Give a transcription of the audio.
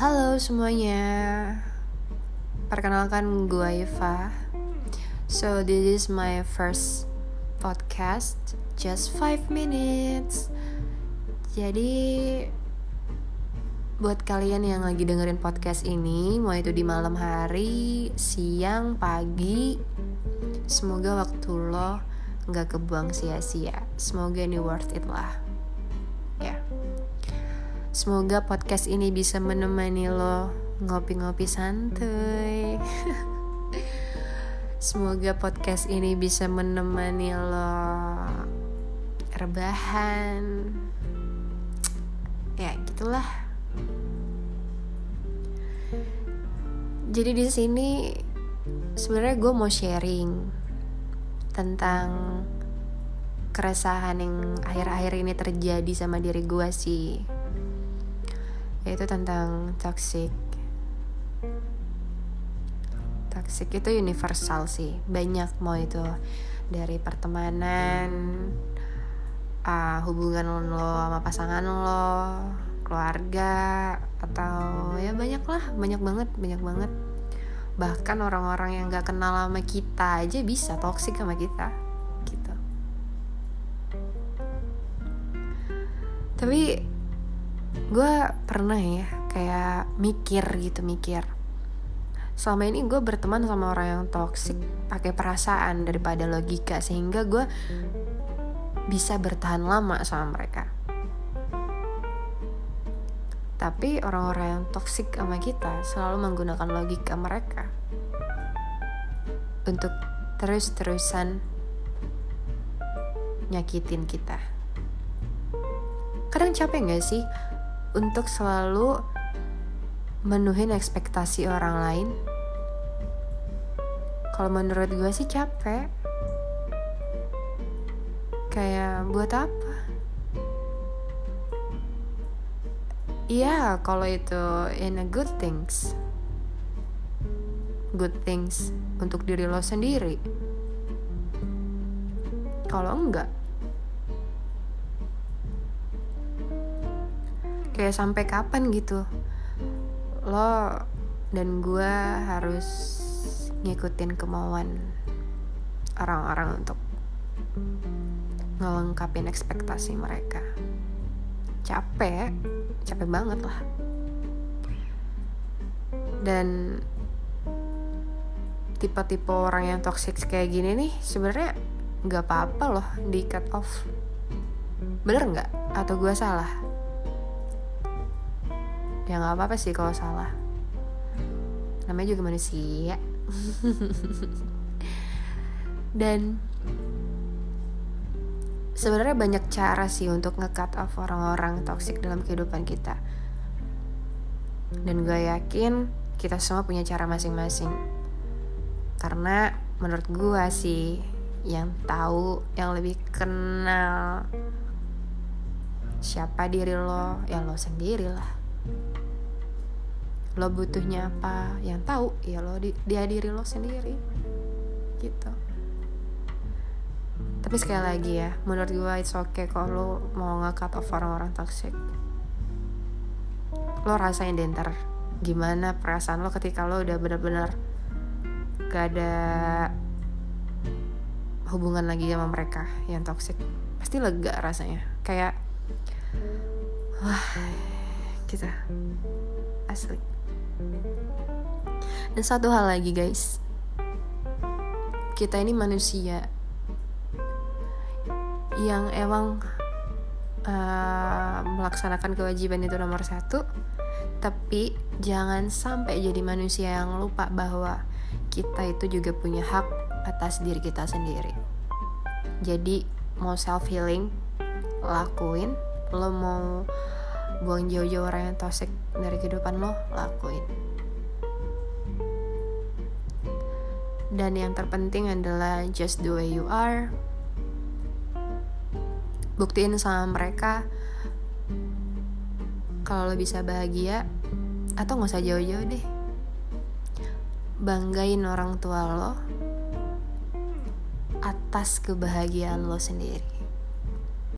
halo semuanya. Perkenalkan gue Iva So this is my first podcast Just 5 minutes. Jadi Buat kalian yang lagi dengerin podcast ini Mau itu di malam hari, siang, pagi Semoga waktu lo nggak kebuang sia-sia. Semoga ini worth it lah. Ya. yeah. Semoga podcast ini bisa menemani lo ngopi-ngopi santuy. Semoga podcast ini bisa menemani lo rebahan. Ya, gitulah. Jadi di sini sebenarnya gue mau sharing tentang keresahan yang akhir-akhir ini terjadi sama diri gue sih yaitu tentang toxic. Toxic itu universal sih. Banyak mau itu. Dari pertemanan uh, hubungan lo sama pasangan lo keluarga atau ya banyak lah. Banyak banget banyak banget. Bahkan orang-orang yang gak kenal sama kita aja bisa toxic sama kita gitu. Tapi gue pernah ya kayak mikir gitu mikir. Selama ini gue berteman sama orang yang toksik pakai perasaan daripada logika sehingga gue bisa bertahan lama sama mereka. Tapi orang-orang yang toksik sama kita selalu menggunakan logika mereka untuk terus-terusan nyakitin kita. Kadang capek gak sih untuk selalu menuhin ekspektasi orang lain kalau menurut gue sih capek kayak buat apa Iya, kalau itu in a good things. Good things untuk diri lo sendiri. Kalau enggak, kayak sampai kapan gitu. Lo dan gue harus ngikutin kemauan orang-orang untuk ngelengkapin ekspektasi mereka. Capek capek banget lah. Dan tipe-tipe orang yang toxic kayak gini nih sebenarnya nggak apa-apa loh di cut off. Bener nggak? Atau gue salah ya nggak apa-apa sih kalau salah. Namanya juga manusia. Dan sebenarnya banyak cara sih untuk nge-cut off orang-orang toxic dalam kehidupan kita. Dan gue yakin kita semua punya cara masing-masing. Karena menurut gue sih yang tahu yang lebih kenal siapa diri lo ya lo sendiri lah lo butuhnya apa? Yang tahu ya lo di, dia diri lo sendiri. Gitu. Tapi sekali lagi ya menurut gue it's okay kalau lo mau nge-cut off orang-orang toxic. Lo rasain deh ntar gimana perasaan lo ketika lo udah bener-bener gak ada hubungan lagi sama mereka yang toxic. Pasti lega rasanya. Kayak wah kita. Asli. Dan satu hal lagi guys. Kita ini manusia yang emang uh, melaksanakan kewajiban itu nomor satu. Tapi jangan sampai jadi manusia yang lupa bahwa kita itu juga punya hak atas diri kita sendiri. Jadi mau self healing lakuin. Lo mau buang jauh-jauh orang yang toxic dari kehidupan lo lakuin. Dan yang terpenting adalah just the way you are. Buktiin sama mereka kalau lo bisa bahagia atau nggak usah jauh-jauh deh. Banggain orang tua lo atas kebahagiaan lo sendiri